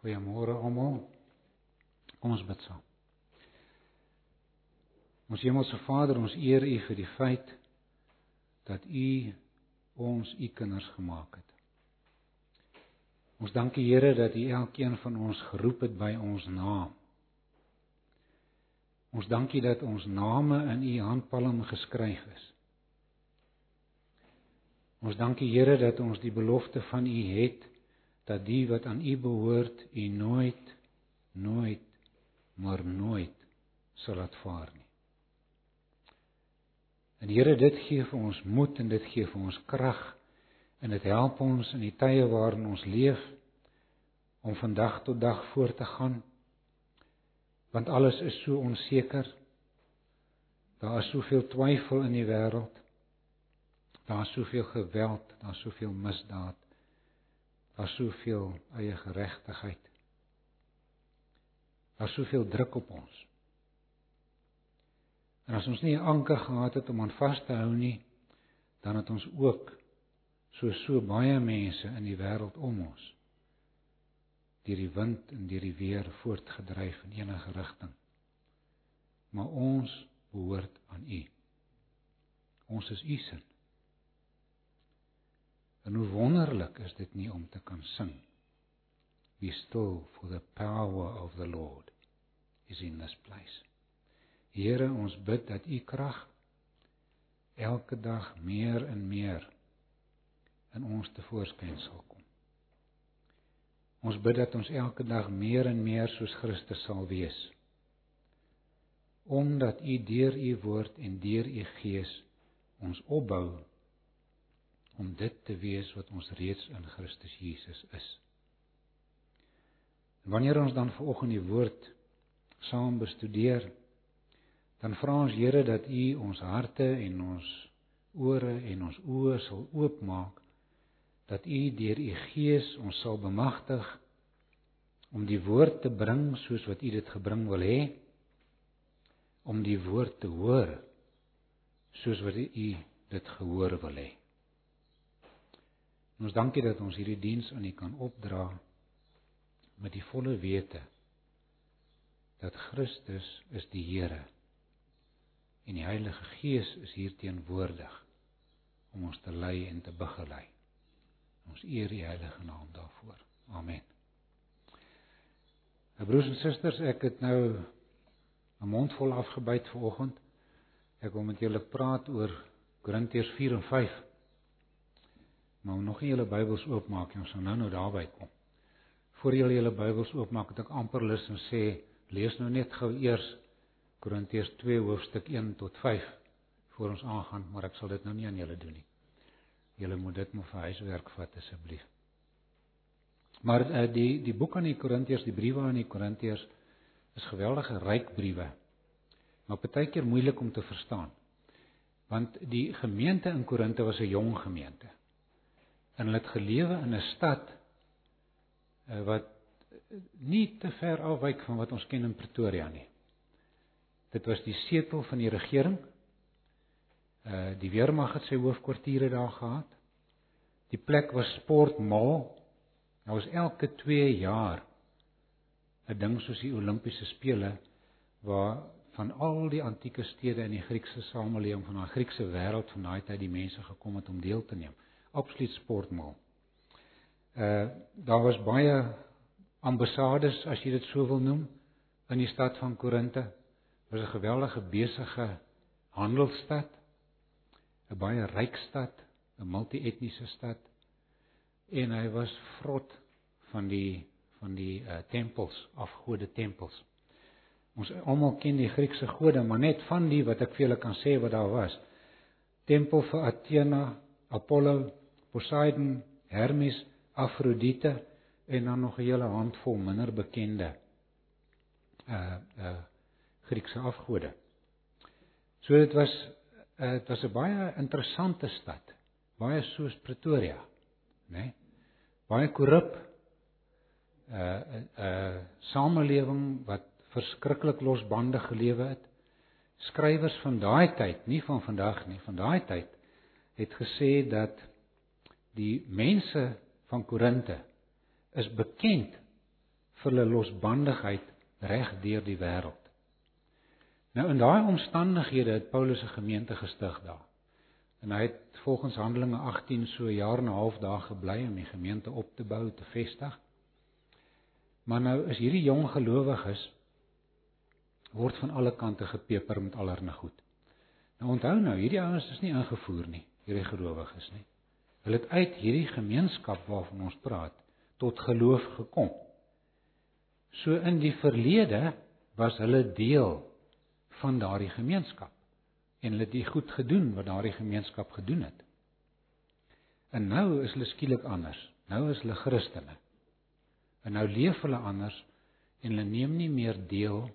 Goeiemôre almal. Kom ons bid saam. Ons Hemelse Vader, ons eer U vir die feit dat U ons U kinders gemaak het. Ons dank U Here dat U elkeen van ons geroep het by ons naam. Ons dank U dat ons name in U handpalm geskryf is. Ons dank U Here dat ons die belofte van U het dat die wat aan U behoort, U nooit nooit maar nooit sal laat vaar nie. En Here, dit gee vir ons moed en dit gee vir ons krag en dit help ons in die tye waarin ons leef om van dag tot dag voort te gaan. Want alles is so onseker. Daar is soveel twyfel in die wêreld. Daar is soveel geweld, daar is soveel misdaad. Daar's soveel eie geregtigheid. Daar's soveel druk op ons. En as ons nie 'n anker gehad het om aan vas te hou nie, dan het ons ook so so baie mense in die wêreld om ons deur die wind en deur die weer voortgedryf in enige rigting. Maar ons behoort aan U. Ons is U se. En hoe wonderlik is dit nie om te kan sing. Be still for the power of the Lord is in this place. Here, ons bid dat u krag elke dag meer en meer in ons tevoorskyn sal kom. Ons bid dat ons elke dag meer en meer soos Christus sal wees. Omdat u deur u woord en deur u gees ons opbou om dit te wees wat ons reeds in Christus Jesus is. En wanneer ons dan vanoggend die woord saam bestudeer, dan vra ons Here dat U ons harte en ons ore en ons oë sal oopmaak dat U deur U Gees ons sal bemagtig om die woord te bring soos wat U dit gebring wil hê om die woord te hoor soos wat U dit gehoor wil hê. Ons dankie dat ons hierdie diens aan U kan opdra met die volle wete dat Christus is die Here en die Heilige Gees is hier teenwoordig om ons te lei en te begelei. Ons eer die heilige naam daarvoor. Amen. My broers en susters, ek het nou 'n mond vol afgebyt vanoggend. Ek wil met julle praat oor Korintiërs 4 en 5. Maar nog nie julle Bybels oopmaak nie, ons gaan nou nou daarby kom. Voor julle julle Bybels oopmaak, het ek amper lus om sê, lees nou net gou eers Korintiërs 2 hoofstuk 1 tot 5 voor ons aangaan, maar ek sal dit nou nie aan julle doen nie. Julle moet dit maar vir huiswerk vat asseblief. Maar uh, die die boek aan die Korintiërs, die briewe aan die Korintiërs is geweldige ryk briewe. Maar partykeer moeilik om te verstaan. Want die gemeente in Korinte was 'n jong gemeente en hulle het gelewe in 'n stad uh, wat nie te ver afwyk van wat ons ken in Pretoria nie. Dit was die setel van die regering. Uh die weermag het sy hoofkwartiere daar gehad. Die plek was sportmal. Daar was elke 2 jaar 'n ding soos die Olimpiese spele waar van al die antieke stede in die Griekse samelewing van daai Griekse wêreld van daai tyd die mense gekom het om deel te neem absoluut sportmal. Uh daar was baie ambassades as jy dit so wil noem in die stad van Korinte. Dit was 'n geweldige besige handelsstad. 'n baie ryk stad, 'n multietniese stad. En hy was vrot van die van die uh tempels, afgode tempels. Ons almal ken die Griekse gode, maar net van die wat ek vir julle kan sê wat daar was. Tempel vir Athena, Apollo, Poseidon, Hermes, Afrodite en dan nog 'n hele handvol minder bekende uh uh Griekse afgode. So dit was uh dit was 'n baie interessante stad, baie soos Pretoria, né? Nee? Baie korrup. Uh 'n uh, uh samelewing wat verskriklik losbandig gelewe het. Skrywers van daai tyd, nie van vandag nie, van daai tyd het gesê dat die mense van Korinte is bekend vir hulle losbandigheid reg deur die wêreld. Nou in daai omstandighede het Paulus 'n gemeente gestig daar. En hy het volgens Handelinge 18 so 'n jaar en 'n half daar gebly om die gemeente op te bou, te vestig. Maar nou is hierdie jong gelowiges word van alle kante gepeper met allerlei goed. Nou onthou nou, hierdie ouens is nie ingevoer nie, hierdie gelowiges nie. Hulle het uit hierdie gemeenskap waarvan ons praat tot geloof gekom. So in die verlede was hulle deel van daardie gemeenskap en hulle het die goed gedoen wat daardie gemeenskap gedoen het. En nou is hulle skielik anders. Nou is hulle Christene. En nou leef hulle anders en hulle neem nie meer deel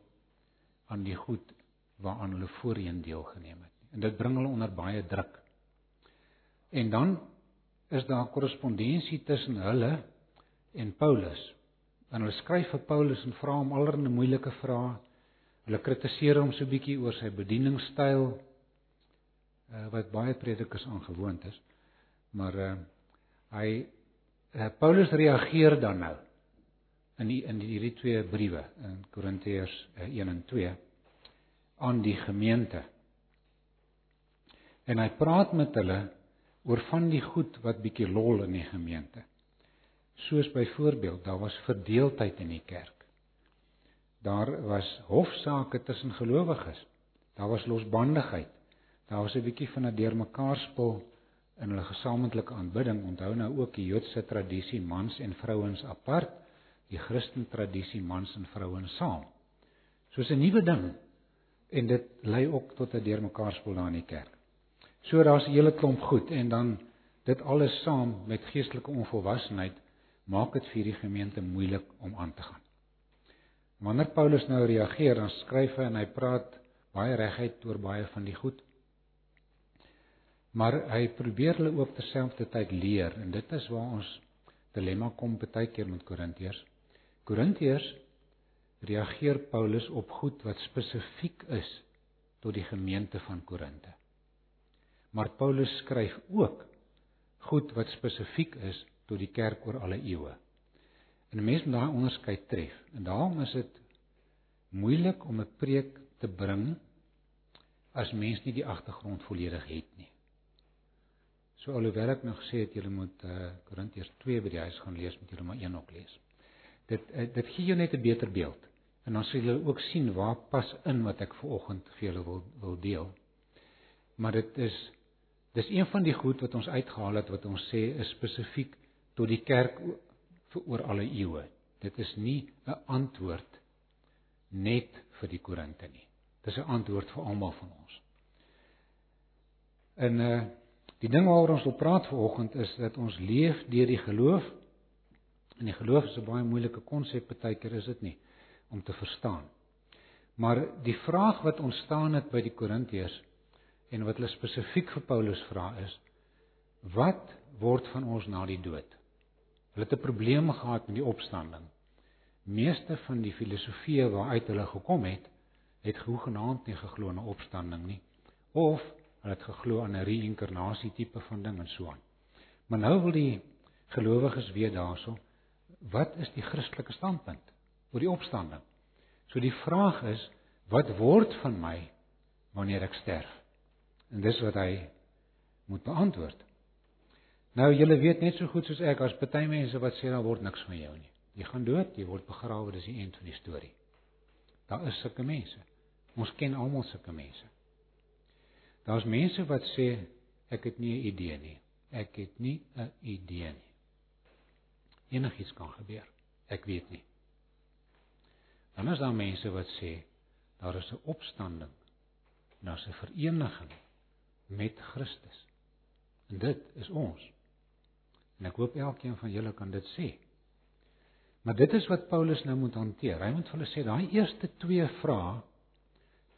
aan die goed waaraan hulle voorheen deelgeneem het nie. En dit bring hulle onder baie druk. En dan is daar korrespondensie tussen hulle en Paulus. En hulle skryf vir Paulus en vra hom allerlei moeilike vrae. Hulle kritiseer hom so bietjie oor sy bedieningsstyl uh, wat baie predikers aangewoond is. Maar uh, hy uh, Paulus reageer dan nou in die, in hierdie twee briewe in Korintiërs 1 en 2 aan die gemeente. En hy praat met hulle oor van die goed wat bietjie lol in die gemeente. Soos byvoorbeeld, daar was verdeeldheid in die kerk. Daar was hofsaake tussen gelowiges. Daar was losbandigheid. Daar was 'n bietjie van 'n deurmekaar spul in hulle gesamentlike aanbidding. Onthou nou ook die Joodse tradisie mans en vrouens apart, die Christen tradisie mans en vrouens saam. Soos 'n nuwe ding en dit lei ook tot 'n deurmekaar spul daar in die kerk. So daar's 'n hele klomp goed en dan dit alles saam met geestelike onvolwassenheid maak dit vir die gemeente moeilik om aan te gaan. Wanneer Paulus nou reageer, dan skryf hy en hy praat baie reguit oor baie van die goed maar hy probeer hulle ook terselfdertyd leer en dit is waar ons dilemma kom baie keer met Korintiërs. Korintiërs reageer Paulus op goed wat spesifiek is tot die gemeente van Korinte. Maar Paulus skryf ook goed wat spesifiek is tot die kerk oor alle eeue. En 'n mens moet daai onderskeid tref. En daarom is dit moeilik om 'n preek te bring as mens nie die agtergrond volledig het nie. So alhoewel ek nog gesê het julle moet uh, Korintiërs 2 by die huis gaan lees, moet julle maar 1 ook lees. Dit uh, dit gee jou net 'n beter beeld. En dan sal julle ook sien waar pas in wat ek vanoggend vir julle wil wil deel. Maar dit is dis een van die goed wat ons uitgehaal het wat ons sê is spesifiek tot die kerk vir oor alle eeue. Dit is nie 'n antwoord net vir die Korinte nie. Dis 'n antwoord vir almal van ons. En uh Die ding waaroor ons wil praat vanoggend is dat ons leef deur die geloof. En die geloof is 'n baie moeilike konsep partykeer is dit nie om te verstaan. Maar die vraag wat ontstaan het by die Korintiërs en wat hulle spesifiek vir Paulus vra is: Wat word van ons na die dood? Hulle het 'n probleem gehad met die opstanding. Meeste van die filosofieë waaruit hulle gekom het, het hoegenaamd nie geglo in 'n opstanding nie of Hulle het geglo aan 'n reïnkarnasie tipe van ding en so aan. Maar nou wil die gelowiges weet daaroor, wat is die Christelike standpunt oor die opstanding? So die vraag is, wat word van my wanneer ek sterf? En dis wat hy moet beantwoord. Nou julle weet net so goed soos ek as party mense wat sê daar word niks van jou nie. Jy gaan dood, jy word begrawe, dis die eind van die storie. Daar is sulke mense. Ons ken almal sulke mense. Daar's mense wat sê ek het nie 'n idee nie. Ek het nie 'n idee nie. Enigiets kan gebeur. Ek weet nie. Dan is daar mense wat sê daar is 'n opstanding. Daar's 'n vereniging met Christus. En dit is ons. En ek hoop elkeen van julle kan dit sê. Maar dit is wat Paulus nou moet hanteer. Hy moet vir hulle sê daai eerste twee vrae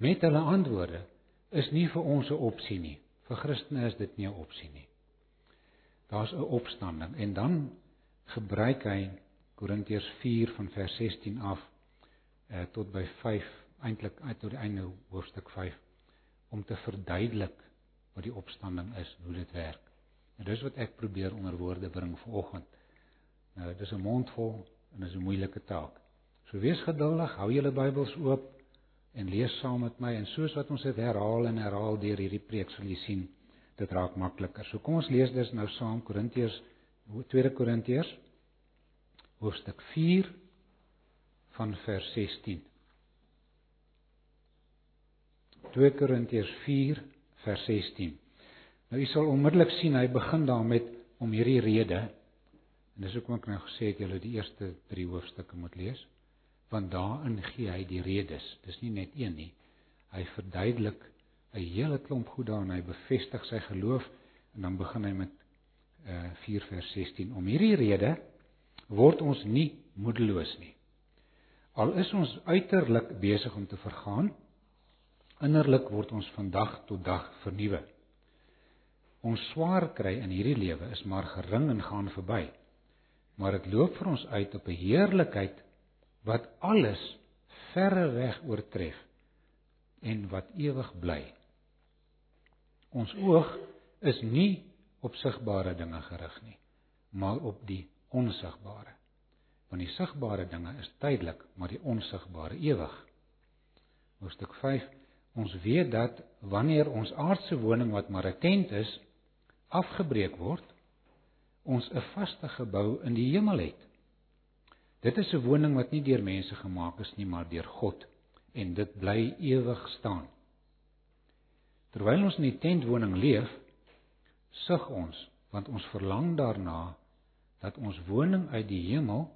met hulle antwoorde is nie vir ons 'n opsie nie. Vir Christene is dit nie 'n opsie nie. Daar's 'n opstanding en dan gebruik hy Korintiërs 4 van vers 16 af eh tot by 5 eintlik uit tot die einde hoofstuk 5 om te verduidelik wat die opstanding is, hoe dit werk. En dis wat ek probeer onder woorde bring vanoggend. Nou dis 'n mondvol en dis 'n moeilike taak. So wees geduldig, hou julle Bybels oop en lees saam met my en soos wat ons dit herhaal en herhaal deur hierdie preek sal jy sien dit raak makliker. So kom ons lees dus nou saam Korintiërs 2 Korintiërs hoofstuk 4 van vers 16. 2 Korintiërs 4 vers 16. Nou jy sal onmiddellik sien hy begin daar met om hierdie rede en dis hoekom ek nou gesê het julle die eerste 3 hoofstukke moet lees want daarin gee hy die redes. Dis nie net een nie. Hy verduidelik 'n hele klomp goed daar en hy bevestig sy geloof en dan begin hy met uh 4 vers 16. Om hierdie rede word ons nie moedeloos nie. Al is ons uiterlik besig om te vergaan, innerlik word ons van dag tot dag vernuwe. Ons swaar kry in hierdie lewe is maar gering en gaan verby. Maar dit loop vir ons uit op 'n heerlikheid wat alles verre weg oortref en wat ewig bly. Ons oog is nie op sigbare dinge gerig nie, maar op die onsigbare. Want die sigbare dinge is tydelik, maar die onsigbare ewig. Hoofstuk 5 Ons weet dat wanneer ons aardse woning wat maar 'n tent is, afgebreek word, ons 'n vaste gebou in die hemel het. Dit is 'n woning wat nie deur mense gemaak is nie, maar deur God en dit bly ewig staan. Terwyl ons in die tentwoning leef, sug ons want ons verlang daarna dat ons woning uit die hemel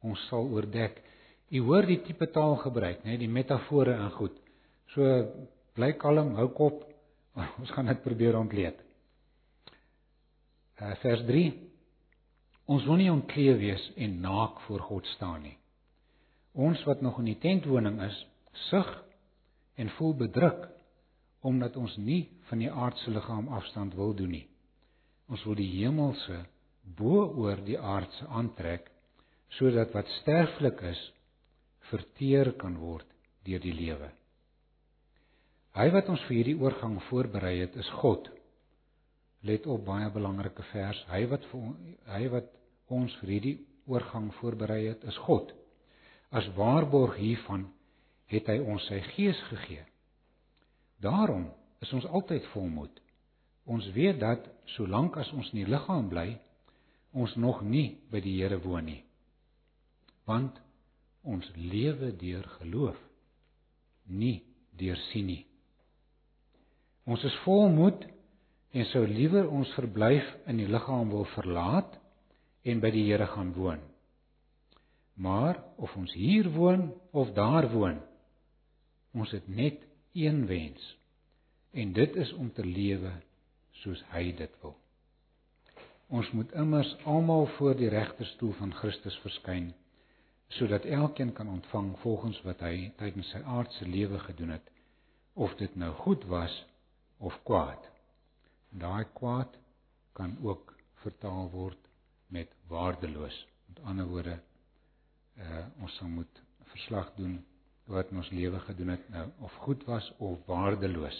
ons sal oordek. U hoor die tipe taal gebruik, né, die metafore en goed. So bly kalm, hou kop. Ons gaan dit probeer ontleed. Uh, vers Ons wil nie ontkleed wees en naak voor God staan nie. Ons wat nog in die tentwoning is, sug en voel bedruk omdat ons nie van die aardse liggaam afstand wil doen nie. Ons wil die hemelse bo oor die aardse aantrek sodat wat sterflik is verteer kan word deur die lewe. Hy wat ons vir hierdie oorgang voorberei het, is God let op baie belangrike vers. Hy wat vir hy wat ons vir hierdie oorgang voorberei het, is God. As waarborg hiervan het hy ons sy gees gegee. Daarom is ons altyd volmoed. Ons weet dat solank as ons in die liggaam bly, ons nog nie by die Here woon nie. Want ons lewe deur geloof, nie deur sien nie. Ons is volmoed en sou liewer ons verblyf in die liggaam wil verlaat en by die Here gaan woon. Maar of ons hier woon of daar woon, ons het net een wens en dit is om te lewe soos hy dit wil. Ons moet immers almal voor die regterstoel van Christus verskyn sodat elkeen kan ontvang volgens wat hy tydens sy aardse lewe gedoen het of dit nou goed was of kwaad daai kwaad kan ook vertaal word met waardeloos. Met ander woorde, uh ons sal moet verslag doen wat in ons lewe gedoen het nou of goed was of waardeloos.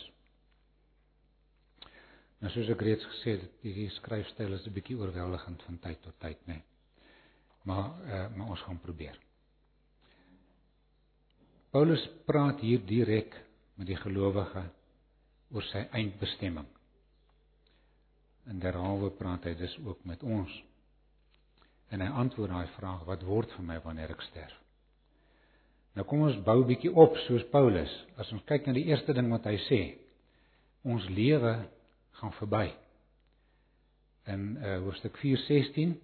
Nou soos ek reeds gesê het, hierdie skryfstyl is 'n bietjie oorweldigend van tyd tot tyd, né? Nee. Maar uh maar ons gaan probeer. Paulus praat hier direk met die gelowige oor sy eindbestemming. En derhalwe praat hy dus ook met ons. En hy antwoord daai vraag: Wat word van my wanneer ek sterf? Nou kom ons bou bietjie op soos Paulus. As ons kyk na die eerste ding wat hy sê, ons lewe gaan verby. In uh, hoofstuk 4:16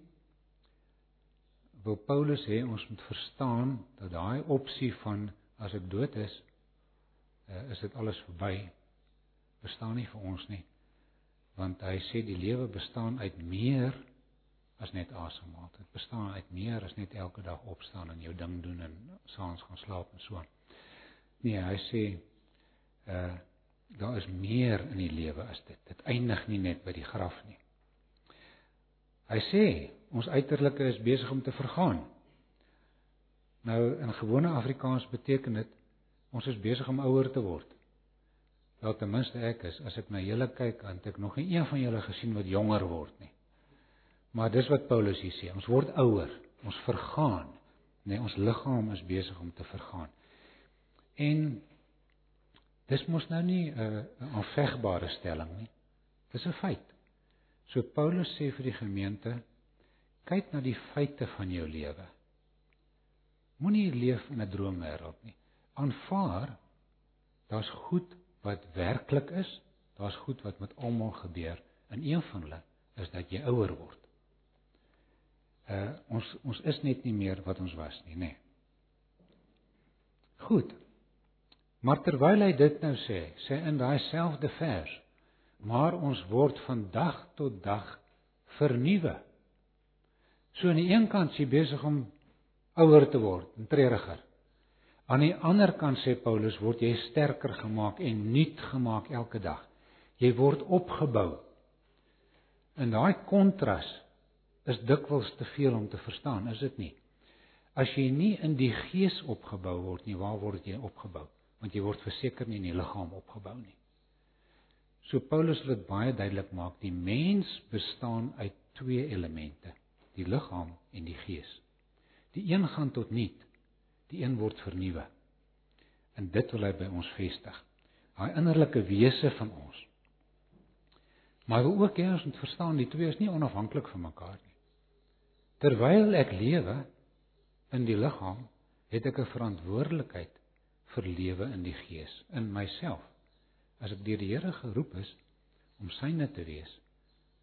wil Paulus hê ons moet verstaan dat daai opsie van as ek dood is, uh, is dit alles verby. Bestaan nie vir ons nie want hy sê die lewe bestaan uit meer as net asemhaal. Dit bestaan uit meer as net elke dag opstaan en jou ding doen en saans gaan slaap en so. Nee, hy sê uh daar is meer in die lewe as dit. Dit eindig nie net by die graf nie. Hy sê ons uiterlike is besig om te vergaan. Nou in gewone Afrikaans beteken dit ons is besig om ouer te word. Wel ten minste ek is as ek na julle kyk, want ek nog nie een van julle gesien wat jonger word nie. Maar dis wat Paulus hier sê, ons word ouer, ons vergaan. Nee, ons liggaam is besig om te vergaan. En dis mos nou nie 'n uh, aanvegbare stelling nie. Dis 'n feit. So Paulus sê vir die gemeente, kyk na die feite van jou lewe. Moenie leef in 'n droomwêreld nie. Aanvaar daar's goed wat werklik is, daar's goed wat met almal gebeur. En een van hulle is dat jy ouer word. Uh ons ons is net nie meer wat ons was nie, nê. Nee. Goed. Maar terwyl hy dit nou sê, sê in daai selfde vers, maar ons word van dag tot dag vernuwe. So aan die een kant sê besig om ouer te word en treuriger. Aan die ander kant sê Paulus word jy sterker gemaak en nuut gemaak elke dag. Jy word opgebou. In daai kontras is dikwels te veel om te verstaan, is dit nie? As jy nie in die gees opgebou word nie, waar word jy opgebou? Want jy word verseker nie in die liggaam opgebou nie. So Paulus wil dit baie duidelik maak, die mens bestaan uit twee elemente, die liggaam en die gees. Die een gaan tot nuut, die een word vernuwe. En dit wil hy by ons vestig. Daai innerlike wese van ons. Maar wil ook hê ons moet verstaan die twee is nie onafhanklik van mekaar nie. Terwyl ek lewe in die liggaam, het ek 'n verantwoordelikheid vir lewe in die gees, in myself. As ek deur die Here geroep is om syne te wees,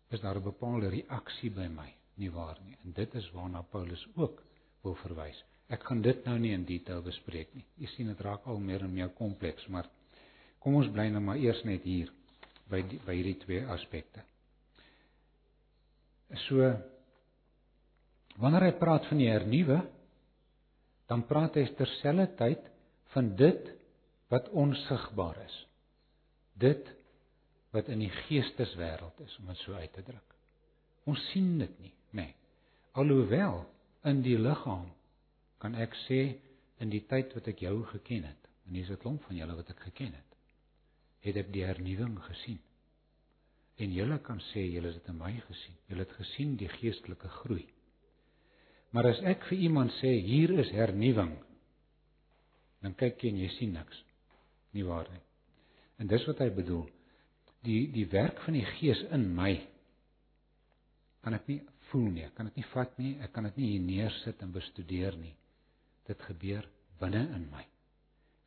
is daar 'n bepaalde reaksie by my, nie waar nie? En dit is waarna Paulus ook wil verwys. Ek gaan dit nou nie in detail bespreek nie. Jy sien dit raak al meer en meer kompleks, maar kom ons bly nou maar eers net hier by die, by hierdie twee aspekte. So Wanneer hy praat van die hernuwe, dan praat hy terselfdertyd van dit wat onsigbaar is. Dit wat in die geesteswêreld is, om dit so uit te druk. Ons sien dit nie, nê. Nee. Alhoewel in die liggaam kan ek sê in die tyd wat ek jou geken het, en hier's 'n klomp van julle wat ek geken het, het ek die hernuwing gesien. En julle kan sê julle het dit in my gesien. Julle het gesien die geestelike groei. Maar as ek vir iemand sê hier is hernuwing, dan kyk jy en jy sien niks. Nie waar nie. En dis wat hy bedoel. Die die werk van die Gees in my kan ek nie voel nie, ek kan dit nie vat nie, ek kan dit nie hier neersit en bestudeer nie. Dit gebeur binne in my.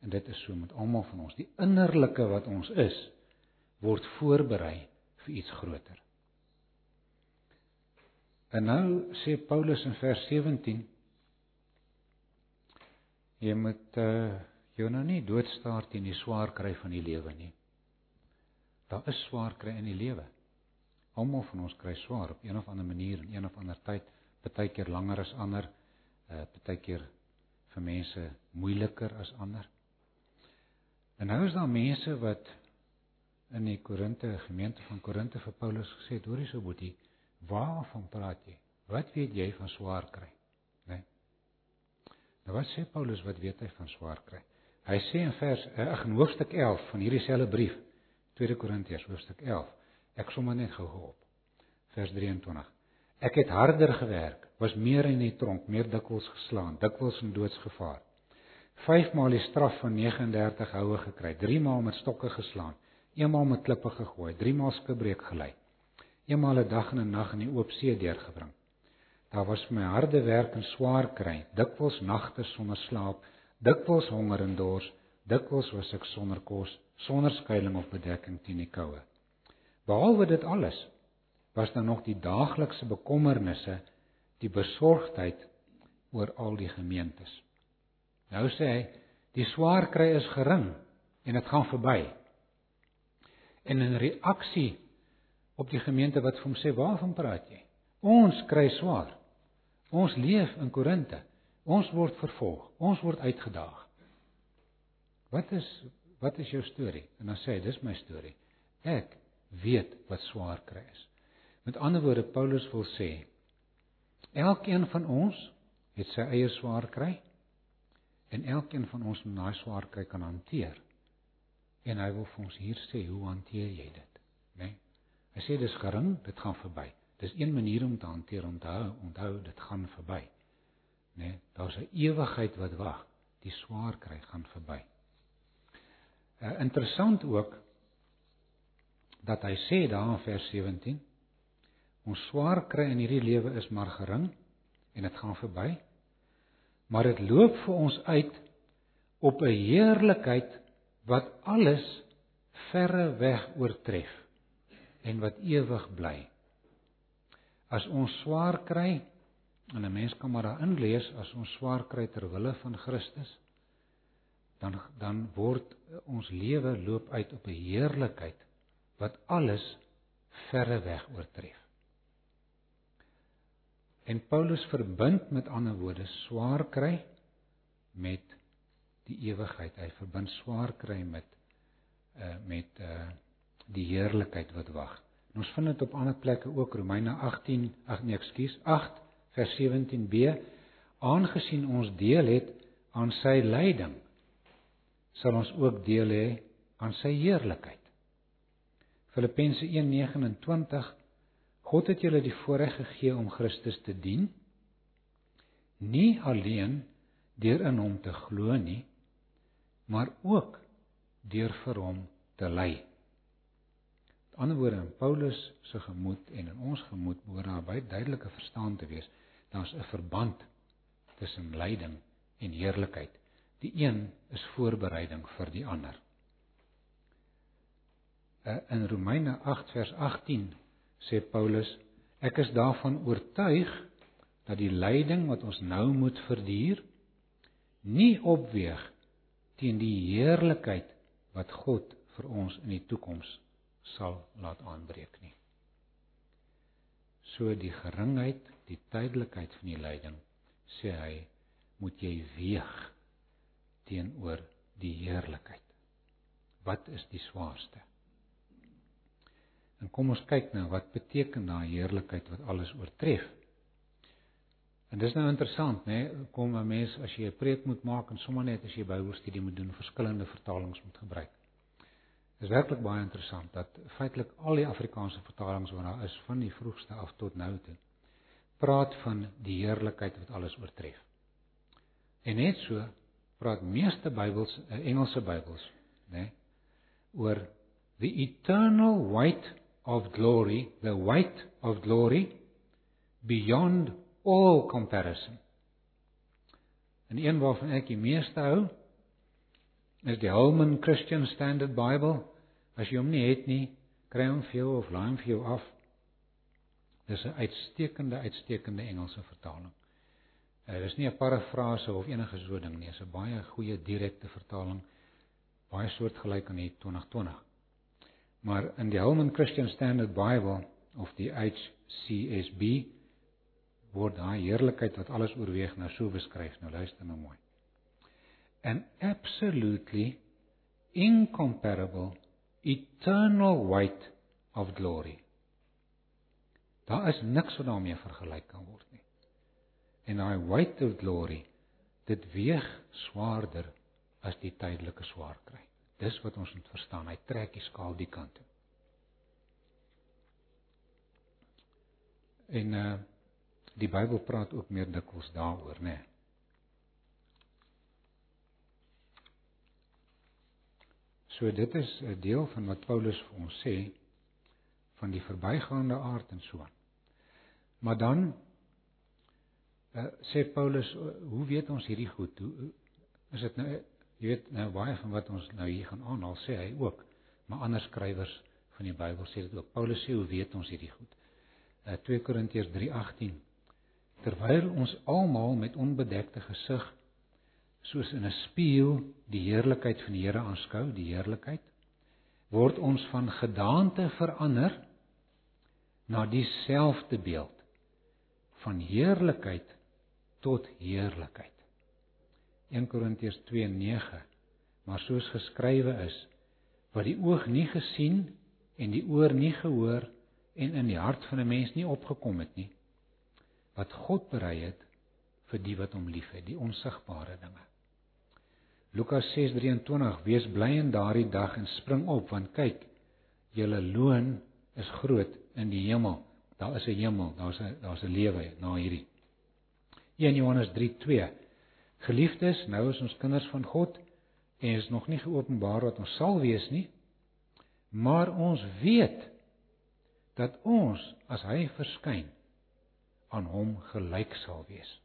En dit is so met almal van ons. Die innerlike wat ons is, word voorberei vir iets groter. En nou sê Paulus in vers 17 jy moet uh jou nou nie doodstaar teen die swaar kry van die lewe nie. Daar is swaar kry in die lewe. Almal van ons kry swaar op een of ander manier en een of ander tyd, partykeer langer as ander, uh partykeer vir mense moeiliker as ander. En nou is daar mense wat in die Korinte gemeente van Korinte vir Paulus gesê het, hoorie so boetie, Waarvan praat jy? Wat weet jy van swaar kry? Né? Nee. Nou wat sê Paulus wat weet hy van swaar kry? Hy sê in vers eh, ag in hoofstuk 11 van hierdie selfde brief, 2 Korintiërs hoofstuk 11. Ek som maar net gou op. Vers 23. Ek het harder gewerk, was meer in die tronk, meer dikwels geslaan, dikwels in doodsgevaar. 5 maal die straf van 39 houe gekry, 3 maal met stokke geslaan, 1 maal met klippe gegooi, 3 maal skibreek gelei eenmal 'n dag en 'n nag in die oop see deurgebring. Daar was vir my harde werk en swaar kry, dikwels nagte sonder slaap, dikwels honger en dors, dikwels was ek sonder kos, sonder skuilings of bedekking teen die koue. Behalwe dit alles, was daar nog die daaglikse bekommernisse, die besorgdheid oor al die gemeentes. Nou sê hy, die swaar kry is gering en dit gaan verby. En in reaksie op die gemeente wat vir hom sê waarvan praat jy? Ons kry swaar. Ons leef in Korinte. Ons word vervolg. Ons word uitgedaag. Wat is wat is jou storie? En dan sê hy dis my storie. Ek weet wat swaar kry is. Met ander woorde Paulus wil sê elkeen van ons het sy eie swaar kry en elkeen van ons moet daai swaar kry kan hanteer. En hy wil vir ons hier sê hoe hanteer jy dit, né? Nee? Hy sê dis gering, dit gaan verby. Dis een manier om te hanteer, onthou, onthou dit gaan verby. né? Nee, daar's 'n ewigheid wat wag. Die swaar kry gaan verby. Uh, interessant ook dat hy sê daar in vers 17 ons swaar kry in hierdie lewe is maar gering en dit gaan verby. Maar dit loop vir ons uit op 'n heerlikheid wat alles verre weg oortref en wat ewig bly. As ons swaar kry en 'n mens kan maar daarin lees as ons swaar kry ter wille van Christus dan dan word ons lewe loop uit op 'n heerlikheid wat alles verre weg oortref. En Paulus verbind met ander woorde swaar kry met die ewigheid. Hy verbind swaar kry met uh met uh die heerlikheid wat wag. En ons vind dit op ander plekke ook Romeine 18, ag nee, ekskuus, 8 vers 17b aangesien ons deel het aan sy lyding sal ons ook deel hê aan sy heerlikheid. Filippense 1:29 God het julle die voorreg gegee om Christus te dien nie alleen deur in hom te glo nie maar ook deur vir hom te ly. Met ander woorde in Paulus se gemoed en in ons gemoed behoort daar baie duidelike verstaan te wees. Daar's 'n verband tussen lyding en heerlikheid. Die een is voorbereiding vir die ander. Eh, in Romeine 8 vers 18 sê Paulus: Ek is daarvan oortuig dat die lyding wat ons nou moet verduur nie opweeg teen die heerlikheid wat God vir ons in die toekoms sal laat aanbreek nie. So die geringheid, die tydelikheid van die lyding, sê hy, moet jy weeg teenoor die heerlikheid. Wat is die swaarste? En kom ons kyk nou wat beteken daai heerlikheid wat alles oortref. En dis nou interessant, né? Nee? Kom 'n mens as jy 'n preek moet maak en sommer net as jy Bybelstudie moet doen, verskillende vertalings moet gebruik. Dit is werklik baie interessant dat feitelik al die Afrikaanse vertalings wat daar is van die vroegste af tot nou toe praat van die heerlikheid wat alles oortref. En net so praat meeste Bybels, eh, Engelse Bybels, né, nee, oor the eternal weight of glory, the weight of glory beyond all comparison. En een waarvan ek die meeste hou is die Holman Christian Standard Bible. As jy hom nie het nie, kry hom vir jou of laai hom vir jou af. Dis 'n uitstekende uitstekende Engelse vertaling. Uh, dis nie 'n parafrase of enige so ding nie, dis 'n baie goeie direkte vertaling, baie soortgelyk aan die 2020. Maar in die Holman Christian Standard Bible of die HCSB word daai heerlikheid wat alles oorweeg nou so beskryf. Nou luister nou mooi. An absolutely incomparable eternal weight of glory. Daar is niks wat daarmee vergelyk kan word nie. En daai weight of glory, dit weeg swaarder as die tydelike swaar kry. Dis wat ons moet verstaan. Hy trek die skaal die kant toe. En uh die Bybel praat ook meer dikwels daaroor, né? Nee. So dit is 'n deel van wat Paulus vir ons sê van die verbygaande aard en so aan. Maar dan uh, sê Paulus, hoe weet ons hierdie goed? Hoe is dit nou jy weet nou baie van wat ons nou hier gaan aanhaal sê hy ook, maar ander skrywers van die Bybel sê dit ook. Paulus sê hoe weet ons hierdie goed? Uh, 2 Korintiërs 3:18 Terwyl ons almal met onbedekte gesig soos in 'n spieël die heerlikheid van die Here aanskou, die heerlikheid, word ons van gedaante verander na dieselfde beeld van heerlikheid tot heerlikheid. 1 Korintiërs 2:9 Maar soos geskrywe is, wat die oog nie gesien en die oor nie gehoor en in die hart van 'n mens nie opgekom het nie, wat God berei het vir die wat hom liefhet, die onsigbare dinge. Lukas 6:23 Wees bly in daardie dag en spring op want kyk julle loon is groot in die hemel. Daar is 'n hemel, daar's 'n daar's 'n lewe na hierdie. 1 Johannes 3:2 Geliefdes, nou is ons kinders van God en is nog nie geopenbaar wat ons sal wees nie, maar ons weet dat ons as hy verskyn aan hom gelyk sal wees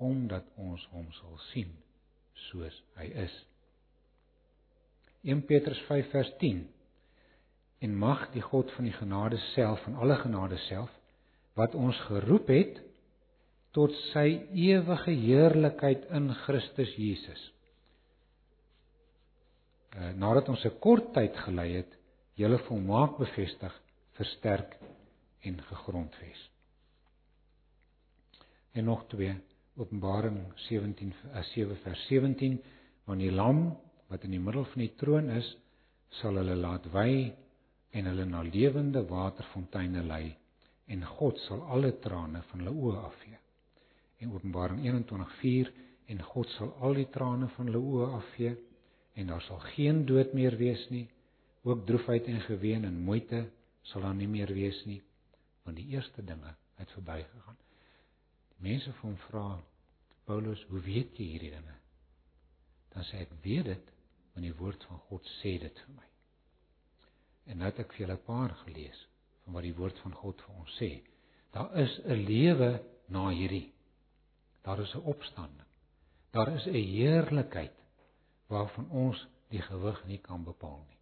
omdat ons hom sal sien soos hy is. 1 Petrus 5 vers 10 En mag die God van die genade self van alle genade self wat ons geroep het tot sy ewige heerlikheid in Christus Jesus. Uh, nadat ons 'n kort tyd gelei het, julle volmaak bevestig, versterk en gegrondves. En nog twee Openbaring 17 7 uh, vers 17 wanneer die lam wat in die middel van die troon is sal hulle laat wy en hulle na lewende waterfonteine lei en God sal alle trane van hulle oë afvee. En Openbaring 21:4 en God sal al die trane van hulle oë afvee en daar sal geen dood meer wees nie, ook droefheid en geween en moeite sal daar nie meer wees nie, want die eerste dinge het verbygegaan. Die mense van hom vra Paulus, "Hoe weet jy hierdie dinge?" Dan sê ek, "Weet dit, want die woord van God sê dit vir my." En nou het ek vir julle 'n paar gelees van wat die woord van God vir ons sê. Daar is 'n lewe na hierdie. Daar is 'n opstanding. Daar is 'n heerlikheid waarvan ons die gewig nie kan bepaal nie.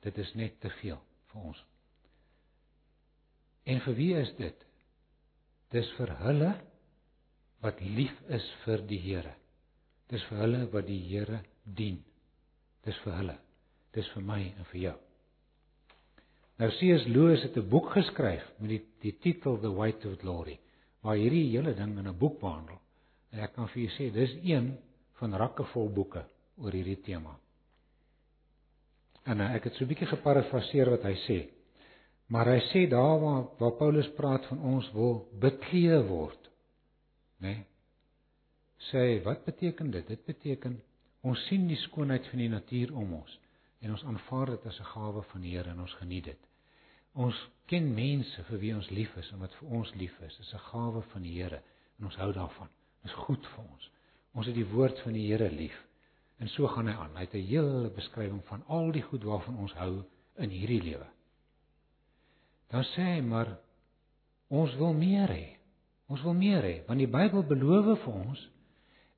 Dit is net te veel vir ons. En vir wie is dit? Dis vir hulle wat lief is vir die Here. Dis vir hulle wat die Here dien. Dis vir hulle. Dis vir my en vir jou. Nou C.S. Lewis het 'n boek geskryf met die die titel The Weight of Glory, waar hierdie hele ding in 'n boek behandel. En ek kan vir julle sê, dis een van rakke vol boeke oor hierdie tema. En uh, ek het so 'n bietjie geparafraseer wat hy sê. Maar hy sê daar waar waar Paulus praat van ons wil beklee word, né? Nee, sê wat beteken dit? Dit beteken ons sien die skoonheid van die natuur om ons en ons aanvaar dit as 'n gawe van die Here en ons geniet dit. Ons ken mense vir wie ons lief is en wat vir ons lief is. Dit is 'n gawe van die Here en ons hou daarvan. Dit is goed vir ons. Ons het die woord van die Here lief. En so gaan hy aan. Hy het 'n hele beskrywing van al die goed waarvan ons hou in hierdie lewe. Dan sê hy maar ons wil meer hê. Ons wil meer hê want die Bybel beloof vir ons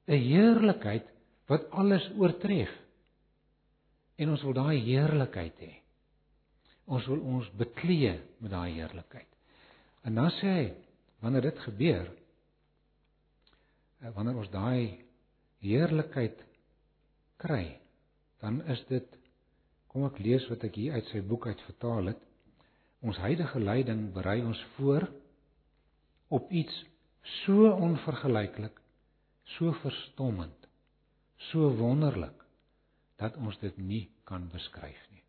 'n heerlikheid wat alles oortref en ons wil daai heerlikheid hê. Ons wil ons beklee met daai heerlikheid. En dan sê hy, wanneer dit gebeur, eh, wanneer ons daai heerlikheid kry, dan is dit kom ek lees wat ek hier uit sy boek uit vertaal het. Ons huidige lyding berei ons voor op iets so onvergelyklik, so verstommend, so wonderlik dat ons dit nie kan beskryf nie.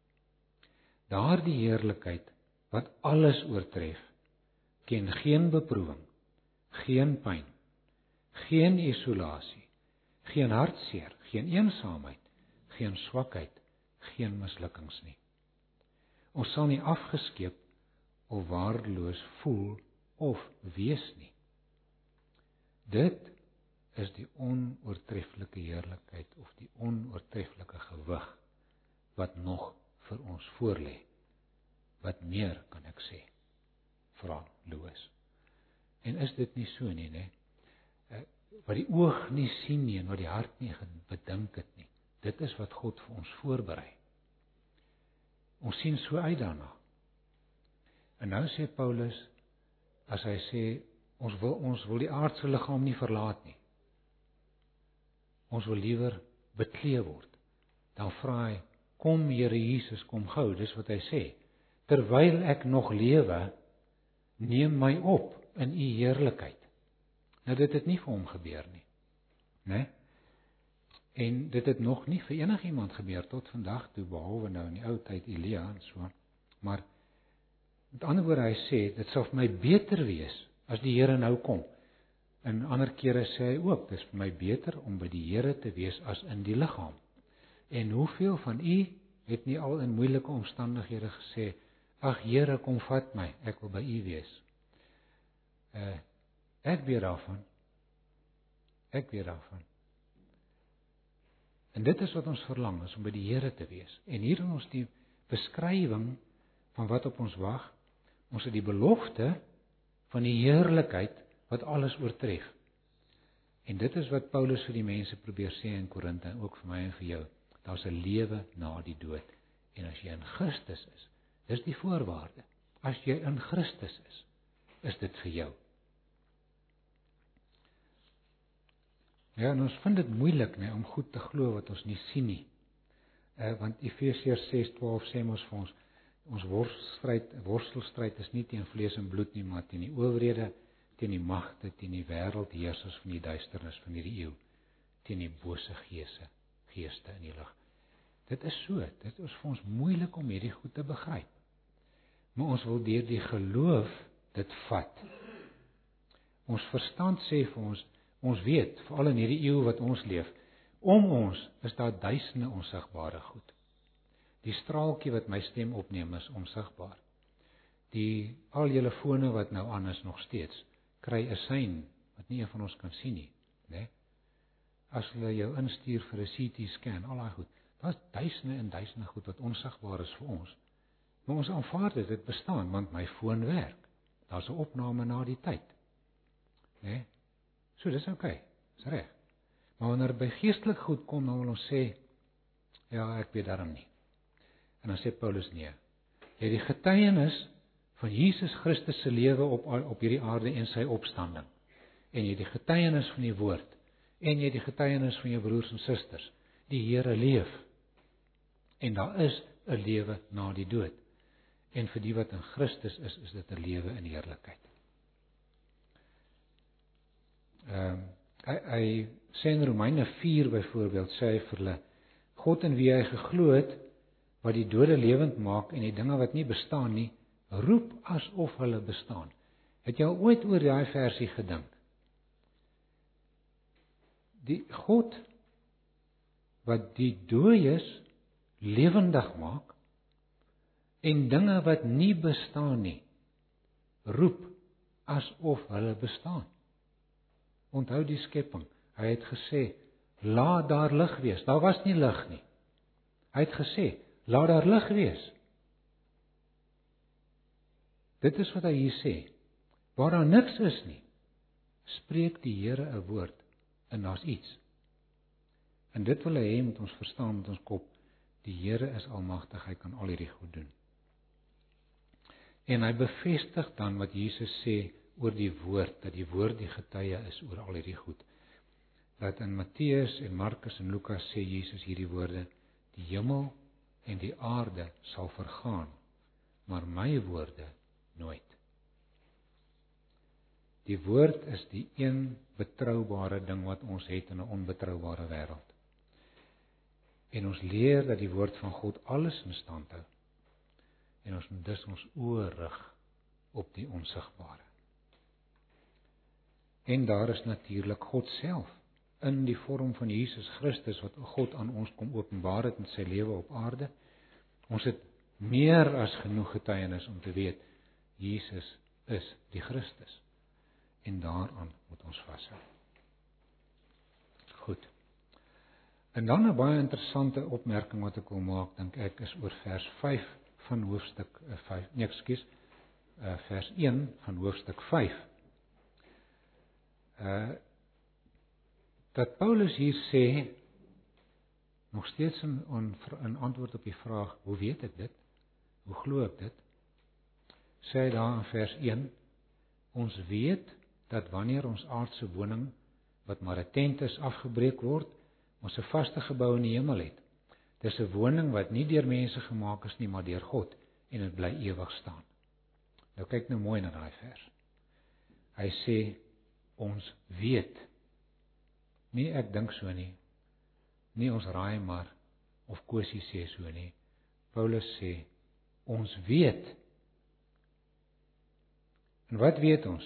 Daardie heerlikheid wat alles oortref, ken geen beproewing, geen pyn, geen isolasie, geen hartseer, geen eensaamheid, geen swakheid, geen mislukkings nie. Ons sal nie afgeskeep of waardeloos voel of wees nie. Dit is die onoortreffelike heerlikheid of die onoortreffelike gewig wat nog vir ons voorlê. Wat meer kan ek sê? Vra Louis. En is dit nie so nie, né? Eh, wat die oog nie sien nie en wat die hart nie bedink het nie. Dit is wat God vir ons voorberei. Ons sien so uit daarna. En nou sê Paulus as hy sê ons wil ons wil die aardse liggaam nie verlaat nie. Ons wil liewer beklee word. Dan vra hy: "Kom Here Jesus, kom gou." Dis wat hy sê. Terwyl ek nog lewe, neem my op in u heerlikheid. Nou dit het nie vir hom gebeur nie. Né? Nee? En dit het nog nie vir enigiemand gebeur tot vandag toe behalwe nou in die ou tyd Elia en so. Maar met ander woorde hy sê dit sal vir my beter wees as die Here nou kom. In ander kere sê hy ook, dis vir my beter om by die Here te wees as in die liggaam. En hoeveel van u het nie al in moeilike omstandighede gesê, "Ag Here, kom vat my, ek wil by u wees." Uh ek weet daarvan Ek weet daarvan. En dit is wat ons verlang, is om by die Here te wees. En hier in ons die beskrywing van wat op ons wag, ons het die belofte van die heerlikheid wat alles oortref. En dit is wat Paulus vir die mense probeer sê in Korinte, ook vir my en vir jou. Daar's 'n lewe na die dood. En as jy in Christus is, dis die voorwaarde. As jy in Christus is, is dit vir jou. Ja, ons vind dit moeilik nê om goed te glo wat ons nie sien nie. Uh want Efesiërs 6:12 sê mos vir ons ons worstelstryd worstelstryd is nie teen vlees en bloed nie, maar teen die owerhede, teen die magte, teen die wêreldheersers van die duisternis van hierdie eeu, teen die bose geese, geeste in die lig. Dit is so, dit is vir ons moeilik om hierdie goed te begryp. Maar ons wil deur die geloof dit vat. Ons verstand sê vir ons, ons weet, veral in hierdie eeu wat ons leef, om ons is daar duisende onsigbare goed. Die straaltjie wat my stem opneem is onsigbaar. Die al julle fone wat nou aan is nog steeds kry 'n sein wat nie een van ons kan sien nie, né? As hulle jou instuur vir 'n CT scan, al daai goed. Daar's duisende en duisende goed wat onsigbaar is vir ons. Maar ons aanvaar dit, dit bestaan want my foon werk. Daar's 'n opname na die tyd. Né? So dis oukei. Okay, dis reg. Maar wanneer by geestelik goed kom, dan wil ons sê ja, ek weet daarom nie. En dan sê Paulus nee. Jy het die getuienis van Jesus Christus se lewe op op hierdie aarde en sy opstanding. En jy het die getuienis van die woord en jy die getuienis van jou broers en susters. Die Here leef. En daar is 'n lewe na die dood. En vir die wat in Christus is, is dit 'n lewe in heerlikheid. Ehm um, hy, hy sê in Romeine 4 byvoorbeeld sê hy vir hulle God in wie hy geglo het wat die dode lewend maak en die dinge wat nie bestaan nie roep asof hulle bestaan. Het jy ooit oor daai versie gedink? Die God wat die dooies lewendig maak en dinge wat nie bestaan nie roep asof hulle bestaan. Onthou die skepping. Hy het gesê: "Laat daar lig wees." Daar was nie lig nie. Hy het gesê: Laat daar lig wees. Dit is wat hy hier sê. Waar daar niks is nie, spreek die Here 'n woord en daar's iets. En dit wil hy hê moet ons verstaan met ons kop. Die Here is almagtig, hy kan al hierdie goed doen. En hy bevestig dan wat Jesus sê oor die woord, dat die woord die getuie is oor al hierdie goed. Dat in Matteus en Markus en Lukas sê Jesus hierdie woorde: Die hemel en die aarde sal vergaan, maar my woorde nooit. Die woord is die een betroubare ding wat ons het in 'n onbetroubare wêreld. En ons leer dat die woord van God alles in stand hou. En ons moet dus ons oë rig op die onsigbare. En daar is natuurlik God self in die vorm van Jesus Christus wat God aan ons kom openbaar het in sy lewe op aarde. Ons het meer as genoeg getuienis om te weet Jesus is die Christus. En daaraan moet ons vashou. Goed. En dan 'n baie interessante opmerking wat ek wil maak, dink ek is oor vers 5 van hoofstuk 5. Eh, nee, ekskuus. Uh vers 1 van hoofstuk 5. Uh dat Paulus hier sê nog steeds in in, in antwoord op die vraag hoe weet ek dit? Hoe glo ek dit? Sê hy daar in vers 1 ons weet dat wanneer ons aardse woning wat maar 'n tent is afgebreek word, ons 'n vaste gebou in die hemel het. Dis 'n woning wat nie deur mense gemaak is nie, maar deur God en dit bly ewig staan. Nou kyk nou mooi na daai vers. Hy sê ons weet Nie ek dink so nie. Nie ons raai maar of Kosie sê so nie. Paulus sê ons weet. En wat weet ons?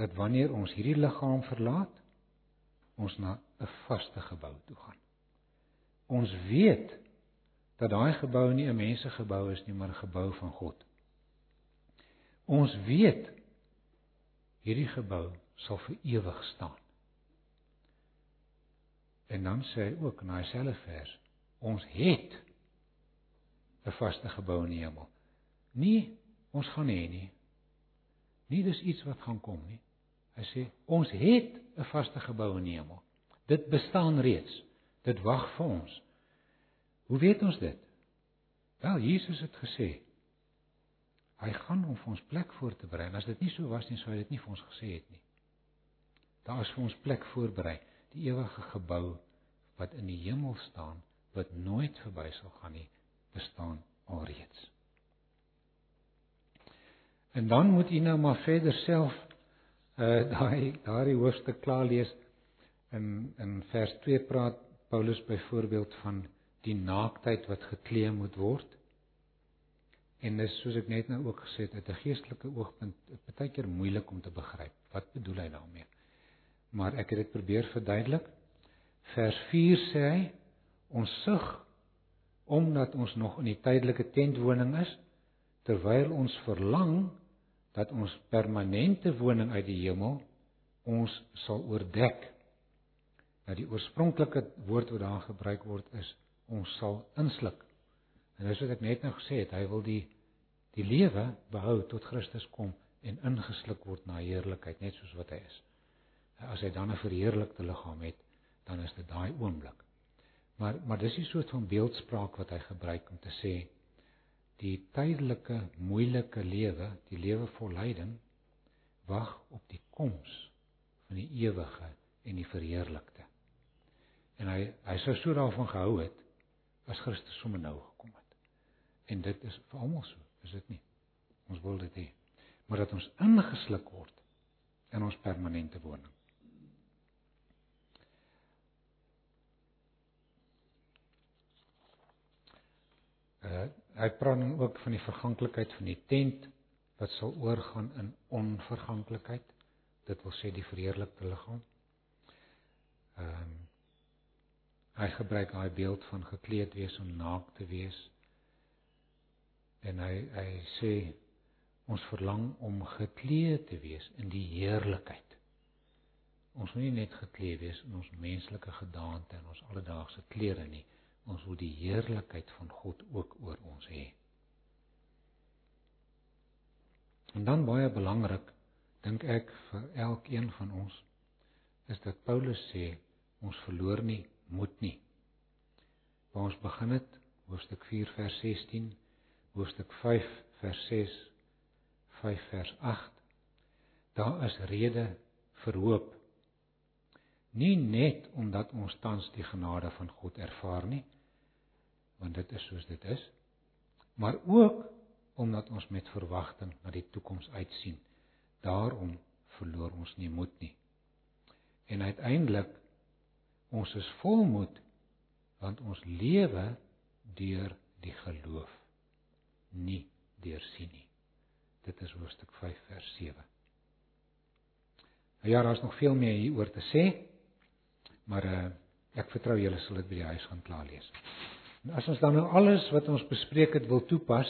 Dat wanneer ons hierdie liggaam verlaat, ons na 'n vaste gebou toe gaan. Ons weet dat daai gebou nie 'n mensegebou is nie, maar 'n gebou van God. Ons weet hierdie gebou sal vir ewig staan. En dan sê hy ook in daai selfde vers, ons het 'n vaste gebou in die hemel. Nie ons gaan hê nie. Nie dis iets wat gaan kom nie. Hy sê ons het 'n vaste gebou in die hemel. Dit bestaan reeds. Dit wag vir ons. Hoe weet ons dit? Wel, Jesus het gesê hy gaan om vir ons plek voor te berei. As dit nie so was nie, sou hy dit nie vir ons gesê het nie. Daar is vir ons plek voorberei, die ewige gebou wat in die hemel staan, wat nooit verby sal gaan nie, bestaan alreeds. En dan moet u nou maar verder self uh daai daai hoofstuk klaar lees. In in vers 2 praat Paulus byvoorbeeld van die naaktheid wat geklee moet word. En dis soos ek net nou ook gesê het, uit 'n geestelike oogpunt baie keer moeilik om te begryp. Wat bedoel hy daarmee? Maar ek het dit probeer verduidelik. Vers 4 sê hy ons sug omdat ons nog in die tydelike tentwoning is terwyl ons verlang dat ons permanente woning uit die hemel ons sal oordek. Nou die oorspronklike woord wat daar gebruik word is ons sal insluk. En dis wat ek net nou gesê het, hy wil die die lewe behou tot Christus kom en ingesluk word na heerlikheid net soos wat hy is. As hy dan 'n verheerlikte liggaam het, dan is dit daai oomblik. Maar maar dis 'n soort van beeldspraak wat hy gebruik om te sê die tydelike moeilike lewe, die lewe vol lyding wag op die koms van die ewige en die verheerlikte. En hy hy sou so daarvan gehou het as Christus sommer nou gekom het. En dit is vir almal so, is dit nie? Ons wil dit hê. Maar dat ons ingesluk word in ons permanente woning. Uh hy praat dan ook van die verganklikheid van die tent wat sal oorgaan in onverganklikheid. Dit wil sê die verheerlikte liggaam. Ehm um, Hy gebruik daai beeld van gekleed wees om naak te wees. En hy hy sê ons verlang om gekleed te wees in die heerlikheid. Ons wil nie net gekleed wees in ons menslike gedaante en ons alledaagse klere nie. Ons wil die heerlikheid van God ook oor ons hê. En dan baie belangrik dink ek vir elkeen van ons is dat Paulus sê ons verloor nie moet nie. Waar ons begin het, hoofstuk 4 vers 16, hoofstuk 5 vers 6, 5 vers 8. Daar is rede vir hoop. Nie net omdat ons tans die genade van God ervaar nie, want dit is soos dit is, maar ook omdat ons met verwagting na die toekoms uitsien. Daarom verloor ons nie moed nie. En uiteindelik Ons is volmoed want ons lewe deur die geloof, nie deur sien nie. Dit is hoofstuk 5 vers 7. Nou ja, daar's nog veel meer hieroor te sê, maar uh, ek vertrou julle sal dit by die huis gaan klaar lees. En as ons dan nou alles wat ons bespreek het wil toepas,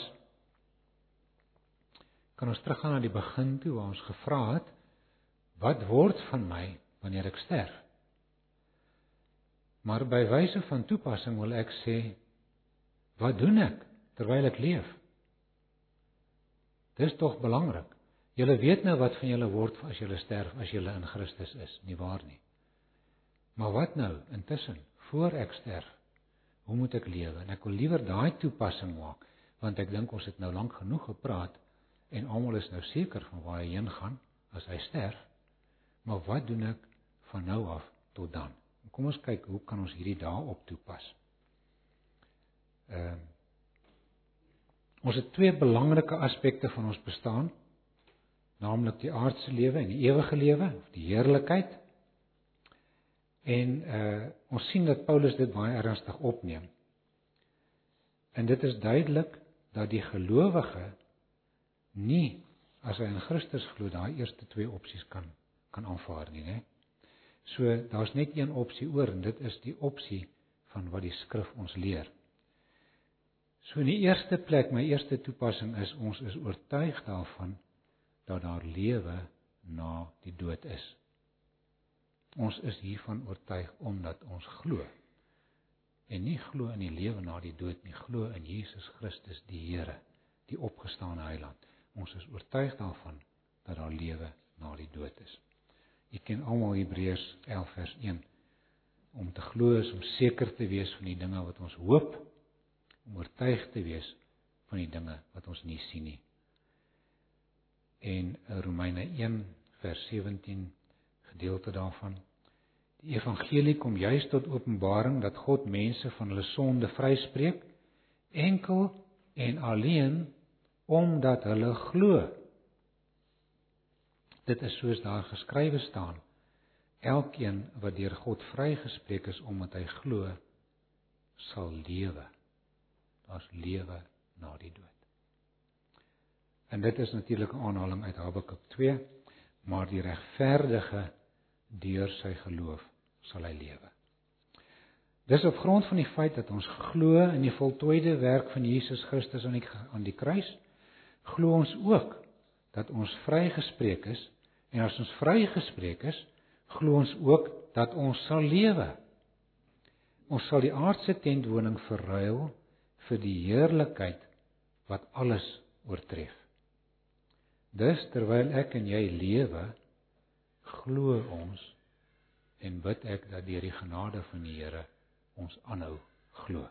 kan ons teruggaan na die begin toe waar ons gevra het, wat word van my wanneer ek sterf? Maar by wyse van toepassing wil ek sê wat doen ek terwyl ek leef? Dis tog belangrik. Julle weet nou wat van julle word as julle sterf as julle in Christus is, nie waar nie? Maar wat nou intussen voor ek sterf? Hoe moet ek lewe? En ek wil liewer daai toepassing maak want ek dink ons het nou lank genoeg gepraat en almal is nou seker van waar hy heen gaan as hy sterf. Maar wat doen ek van nou af tot dan? Kom ons kyk hoe kan ons hierdie daarop toepas. Ehm uh, Ons het twee belangrike aspekte van ons bestaan, naamlik die aardse lewe en die ewige lewe, of die heerlikheid. En uh ons sien dat Paulus dit baie ernstig opneem. En dit is duidelik dat die gelowige nie as hy in Christus glo daai eerste twee opsies kan kan aanvaar nie, né? So daar's net een opsie oor en dit is die opsie van wat die skrif ons leer. So in die eerste plek, my eerste toepassing is ons is oortuig daarvan dat daar lewe na die dood is. Ons is hiervan oortuig omdat ons glo. En nie glo in die lewe na die dood nie, glo in Jesus Christus die Here, die opgestane Heiland. Ons is oortuig daarvan dat daar lewe na die dood is. Jy ken almal Hebreërs 11 vers 1. Om te glo is om seker te wees van die dinge wat ons hoop, om oortuig te wees van die dinge wat ons nie sien nie. En Romeine 1 vers 17 gedeelte daarvan. Die evangelie kom juis tot openbaring dat God mense van hulle sonde vryspreek enkel en alleen omdat hulle glo. Dit is soos daar geskrywe staan: Elkeen wat deur God vrygespreek is omdat hy glo, sal lewe. Daar's lewe na die dood. En dit is natuurlik 'n aanhaling uit Habakuk 2, maar die regverdige deur sy geloof sal hy lewe. Dis op grond van die feit dat ons glo in die voltooide werk van Jesus Christus aan die aan die kruis, glo ons ook dat ons vrygespreek is en as ons vrygespreek is, glo ons ook dat ons sal lewe. Ons sal die aardse tentwoning verruil vir die heerlikheid wat alles oortref. Dus terwyl ek en jy lewe, glo ons en bid ek dat deur die genade van die Here ons aanhou glo.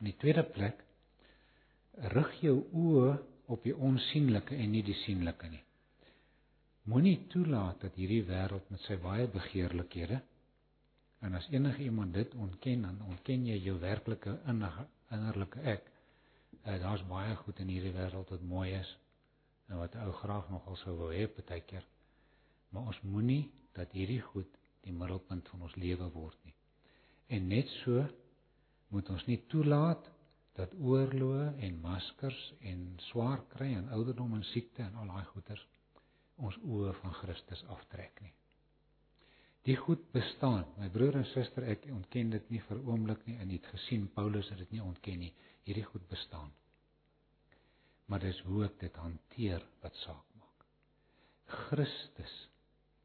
In die tweede plek rig jou oë op die onsigbare en nie die sienlike nie. Moenie toelaat dat hierdie wêreld met sy baie begeerlikhede en as enige iemand dit ontken, dan ontken jy jou werklike innerlike ek. Uh, Daar's baie goed in hierdie wêreld wat mooi is en wat ou graag nogal sou wou hê partykeer maar ons moenie dat hierdie goed die middelpunt van ons lewe word nie. En net so moet ons nie toelaat dat oorloë en maskers en swaar kry en ouderdom en siekte en al daai goeters ons oë van Christus aftrek nie. Die goed bestaan. My broer en suster, ek ontken dit nie vir oomblik nie en het gesien Paulus het dit nie ontken nie. Hierdie goed bestaan. Maar dis hoe ek dit hanteer wat saak maak. Christus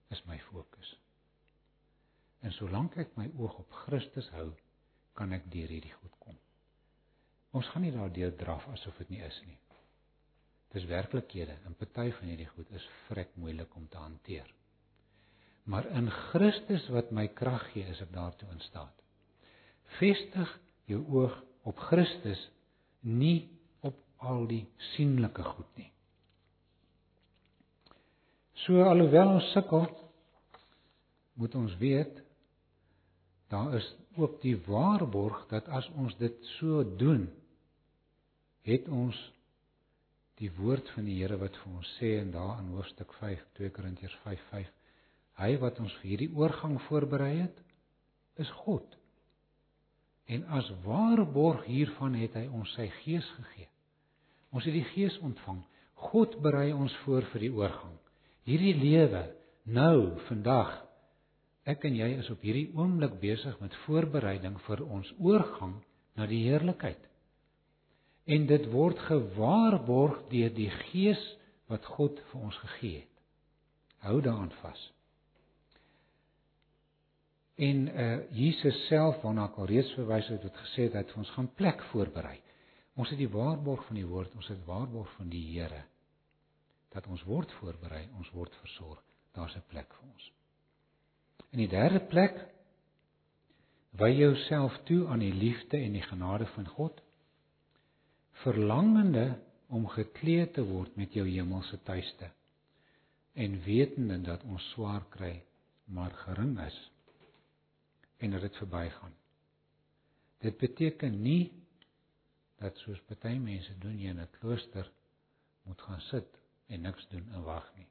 is my fokus. En solank ek my oog op Christus hou, kan ek deur hierdie goed kom. Ons gaan nie daardeur draf asof dit nie is nie. Dis werklikhede en party van hierdie goed is vrek moeilik om te hanteer. Maar in Christus wat my krag gee, is ek daartoe in staat. Vestig jou oog op Christus, nie op al die sienlike goed nie. So alhoewel ons sukkel, moet ons weet daar is ook die waarborg dat as ons dit so doen, het ons die woord van die Here wat vir ons sê in daar in hoofstuk 5 2 Korintiërs 5:5 Hy wat ons vir hierdie oorgang voorberei het, is God. En as waarborg hiervan het hy ons sy gees gegee. Ons het die gees ontvang. God berei ons voor vir die oorgang hierdie lewe nou vandag ek en jy is op hierdie oomblik besig met voorbereiding vir ons oorgang na die heerlikheid. En dit word gewaarborg deur die Gees wat God vir ons gegee het. Hou daaraan vas. En uh Jesus self waarna ek al reeds verwys het, het gesê dat hy ons gaan plek voorberei. Ons het die waarborg van die woord, ons het waarborg van die Here dat ons word voorberei, ons word versorg. Daar's 'n plek vir ons. In die derde plek wy jouself toe aan die liefde en die genade van God, verlangende om geklee te word met jou hemelse tuiste en wetende dat ons swaar kry, maar gering is en dat dit verbygaan. Dit beteken nie dat soos baie mense doen jy in 'n klooster moet gaan sit en niks doen en wag nie.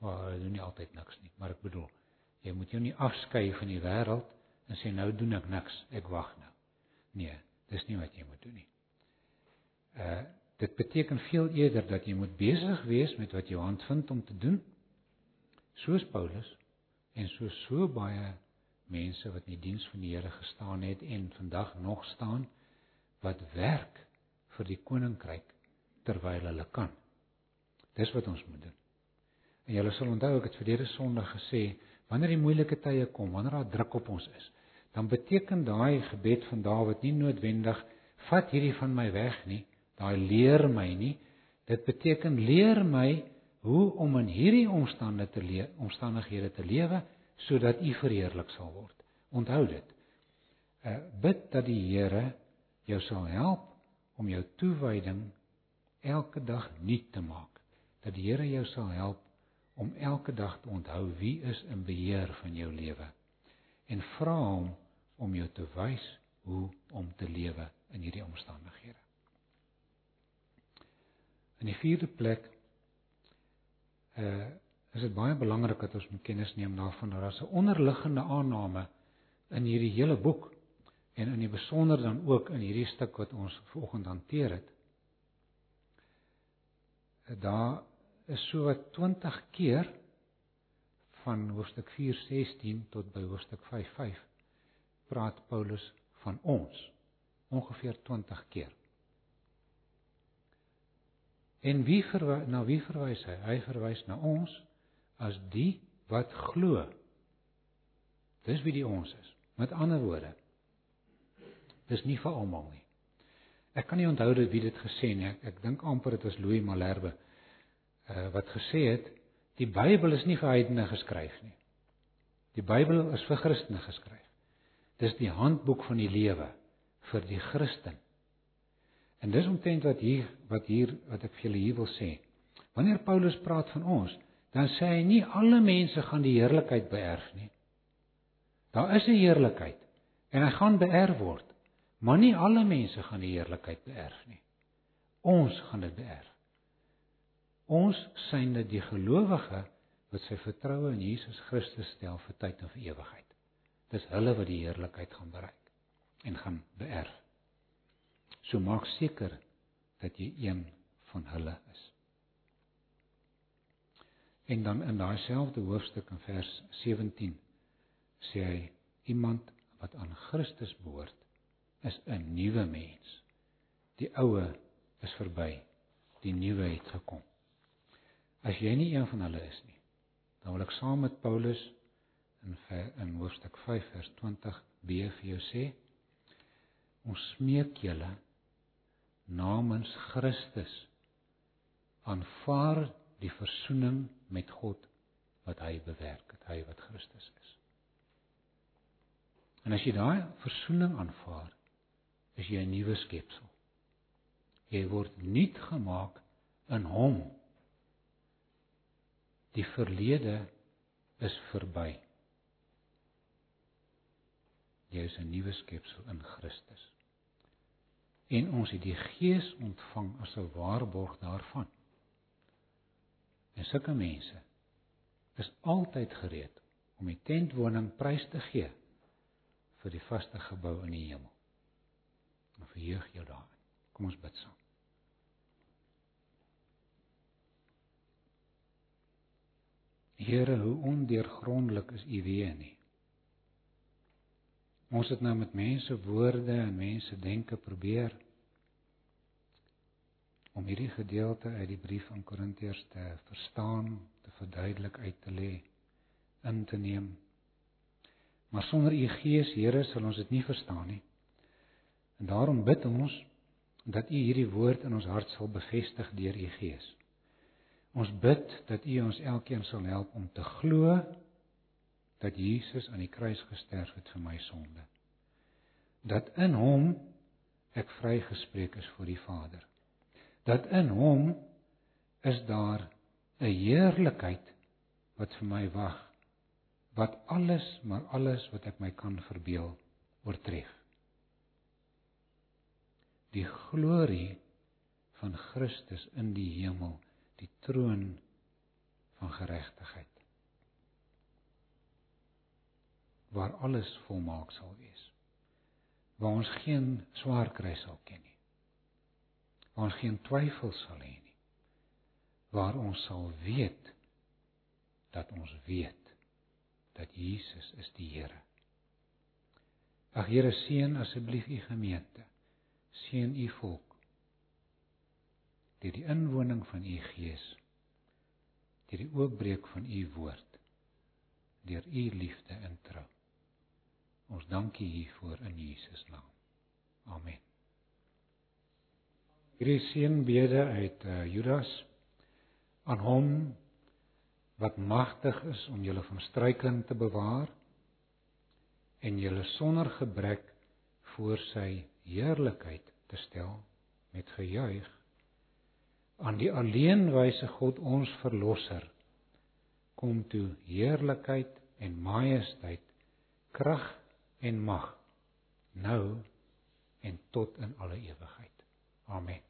Maar hulle doen nie altyd niks nie, maar ek bedoel, jy moet jou nie afskei van die wêreld en sê nou doen ek niks, ek wag nou. Nee, dis nie wat jy moet doen nie. Uh dit beteken veel eerder dat jy moet besig wees met wat jou hand vind om te doen. Soos Paulus en so so baie mense wat in die diens van die Here gestaan het en vandag nog staan wat werk vir die koninkryk terwyl hulle kan. Dis wat ons moet doen. En julle sal onthou ek het verlede Sondag gesê, wanneer die moeilike tye kom, wanneer daar druk op ons is, dan beteken daai gebed van Dawid nie noodwendig vat hierdie van my weg nie, daai leer my nie. Dit beteken leer my hoe om in hierdie omstandighede te lewe, omstandighede te lewe sodat U verheerlik sal word. Onthou dit. Uh bid dat die Here jou sal help om jou toewyding elke dag nuut te maak. Dat die Here jou sal help om elke dag te onthou wie is in beheer van jou lewe en vra hom om jou te wys hoe om te lewe in hierdie omstandighede. In die vierde plek uh is dit baie belangrik dat ons moet kennis neem daarvan dat daar 'n onderliggende aanname in hierdie hele boek en in die besonder dan ook in hierdie stuk wat ons vanoggend hanteer het. Daar is so wat 20 keer van hoofstuk 4:16 tot by hoofstuk 5:5 praat Paulus van ons ongeveer 20 keer. En wie verwys na wie verwys hy? Hy verwys na ons as die wat glo. Dis wie die ons is. Met ander woorde, dis nie vir almal nie. Ek kan nie onthou dit wie dit gesê nie. Ek, ek dink amper dit was Louis Malherbe uh, wat gesê het die Bybel is nie vir heidene geskryf nie. Die Bybel is vir Christene geskryf. Dis die handboek van die lewe vir die Christen. En dis omtrent wat hier wat hier wat ek vir julle hier wil sê. Wanneer Paulus praat van ons, dan sê hy nie alle mense gaan die heerlikheid beerf nie. Daar is 'n heerlikheid en hy gaan beerf word, maar nie alle mense gaan die heerlikheid beerf nie. Ons gaan dit beerf. Ons dit die gelowige wat sy vertroue in Jesus Christus stel vir tyd en vir ewigheid. Dis hulle wat die heerlikheid gaan bereik en gaan beerf. So maak seker dat jy een van hulle is. En dan in daai selfde hoofstuk in vers 17 sê hy iemand wat aan Christus behoort is 'n nuwe mens. Die ou is verby. Die nuwe het gekom. As jy nie een van hulle is nie, dan wil ek saam met Paulus in in hoofstuk 5 vers 20b vir jou sê ons smeek julle namens Christus aanvaar die verzoening met God wat hy bewerk het, hy wat Christus is. En as jy daai verzoening aanvaar, is jy 'n nuwe skepsel. Jy word nuut gemaak in hom. Die verlede is verby. Jy is 'n nuwe skepsel in Christus. En ons het die Gees ontvang as 'n waarborg daarvan. En sulke mense is altyd gereed om die tentwoning prys te gee vir die vaste gebou in die hemel. En verheug jou daarin. Kom ons bid saam. Here, hoe ondeurgrondelik is U weë nie. Ons het nou met mense woorde en mense denke probeer om hierdie gedeelte uit die brief aan Korintiërs te verstaan, te verduidelik, uit te lê, in te neem. Maar sonder u Gees, Here, sal ons dit nie verstaan nie. En daarom bid ons dat u hierdie woord in ons hart sal bevestig deur u Gees. Ons bid dat u ons elkeen sal help om te glo dat Jesus aan die kruis gesterf het vir my sonde. Dat in hom ek vrygespreek is voor die Vader dat in hom is daar 'n heerlikheid wat vir my wag wat alles maar alles wat ek my kan verbeel oortref die glorie van Christus in die hemel die troon van geregtigheid waar alles volmaak sal wees waar ons geen swaar kry sal ken nie waar ons geen twyfel sal hê nie. Waar ons sal weet dat ons weet dat Jesus is die Here. Ag Here seën asseblief u gemeente. Seën u volk. Deur die inwoning van u Gees. deur die oopbreek van u woord deur u liefde en trou. Ons dankie hiervoor in Jesus naam. Amen. Hierdie seënbede uit uh, Judas aan hom wat magtig is om julle van struikeling te bewaar en julle sonder gebrek voor sy heerlikheid te stel met gejuig aan die alleenwyse God ons verlosser kom toe heerlikheid en majesteit krag en mag nou en tot in alle ewigheid. Amen